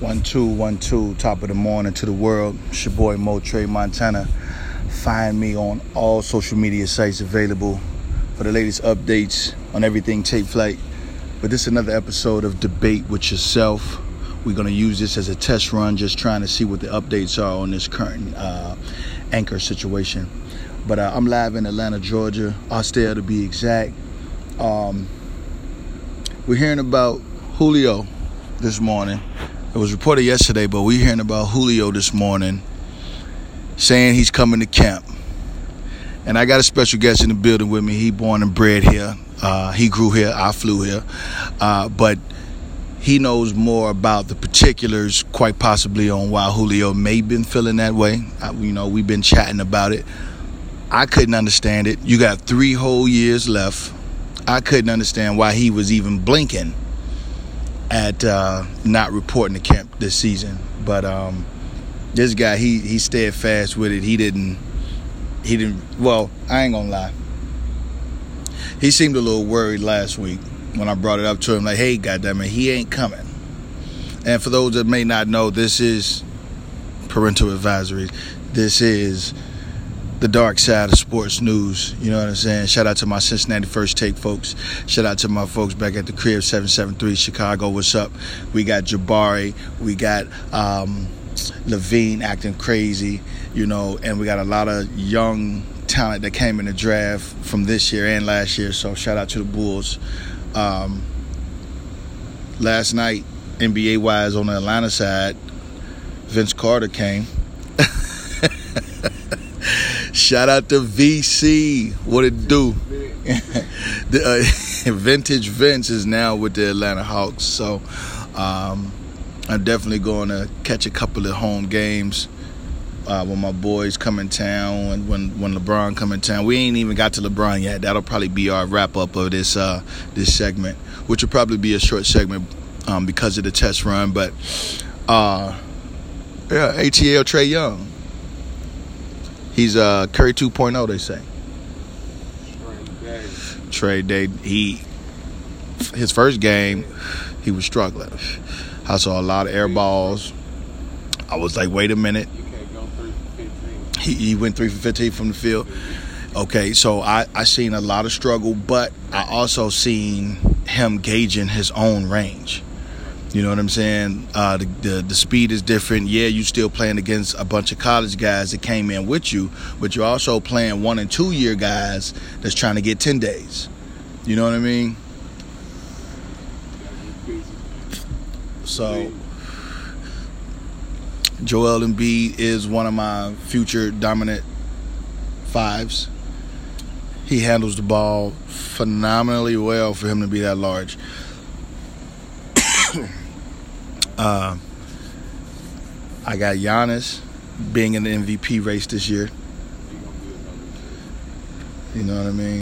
One two one two, top of the morning to the world. It's your boy Mo Trey Montana. Find me on all social media sites available for the latest updates on everything take flight. But this is another episode of Debate with Yourself. We're gonna use this as a test run, just trying to see what the updates are on this current uh, anchor situation. But uh, I'm live in Atlanta, Georgia, Austell to be exact. Um, we're hearing about Julio this morning. It was reported yesterday, but we're hearing about Julio this morning saying he's coming to camp. And I got a special guest in the building with me. He born and bred here. Uh, he grew here. I flew here. Uh, but he knows more about the particulars, quite possibly on why Julio may have been feeling that way. I, you know, we've been chatting about it. I couldn't understand it. You got three whole years left. I couldn't understand why he was even blinking at uh, not reporting to camp this season. But um, this guy, he he stayed fast with it. He didn't. He didn't. Well, I ain't gonna lie. He seemed a little worried last week when I brought it up to him. Like, hey, goddamn it, he ain't coming. And for those that may not know, this is parental advisory. This is the dark side of sports news. You know what I'm saying? Shout out to my Cincinnati First Take folks. Shout out to my folks back at the crib 773 Chicago. What's up? We got Jabari. We got um, LaVine acting crazy. You know, and we got a lot of young talent that came in the draft from this year and last year. So shout out to the Bulls. Um, last night, NBA wise on the Atlanta side, Vince Carter came. Shout out to VC. What it do? the, uh, Vintage Vince is now with the Atlanta Hawks. So um, I'm definitely going to catch a couple of home games uh, when my boys come in town and when, when LeBron come in town. We ain't even got to LeBron yet. That'll probably be our wrap up of this uh, this segment, which will probably be a short segment um, because of the test run. But uh, yeah, ATL Trae Young. He's uh, Curry 2.0, they say. Trade day. He his first game, he was struggling. I saw a lot of air balls. I was like, wait a minute. He, he went three for 15 from the field. Okay, so I, I seen a lot of struggle, but I also seen him gauging his own range. You know what I'm saying? Uh, the, the, the speed is different. Yeah, you're still playing against a bunch of college guys that came in with you, but you're also playing one and two year guys that's trying to get ten days. You know what I mean? So, Joel Embiid is one of my future dominant fives. He handles the ball phenomenally well for him to be that large. Uh, I got Giannis being in the MVP race this year. You know what I mean?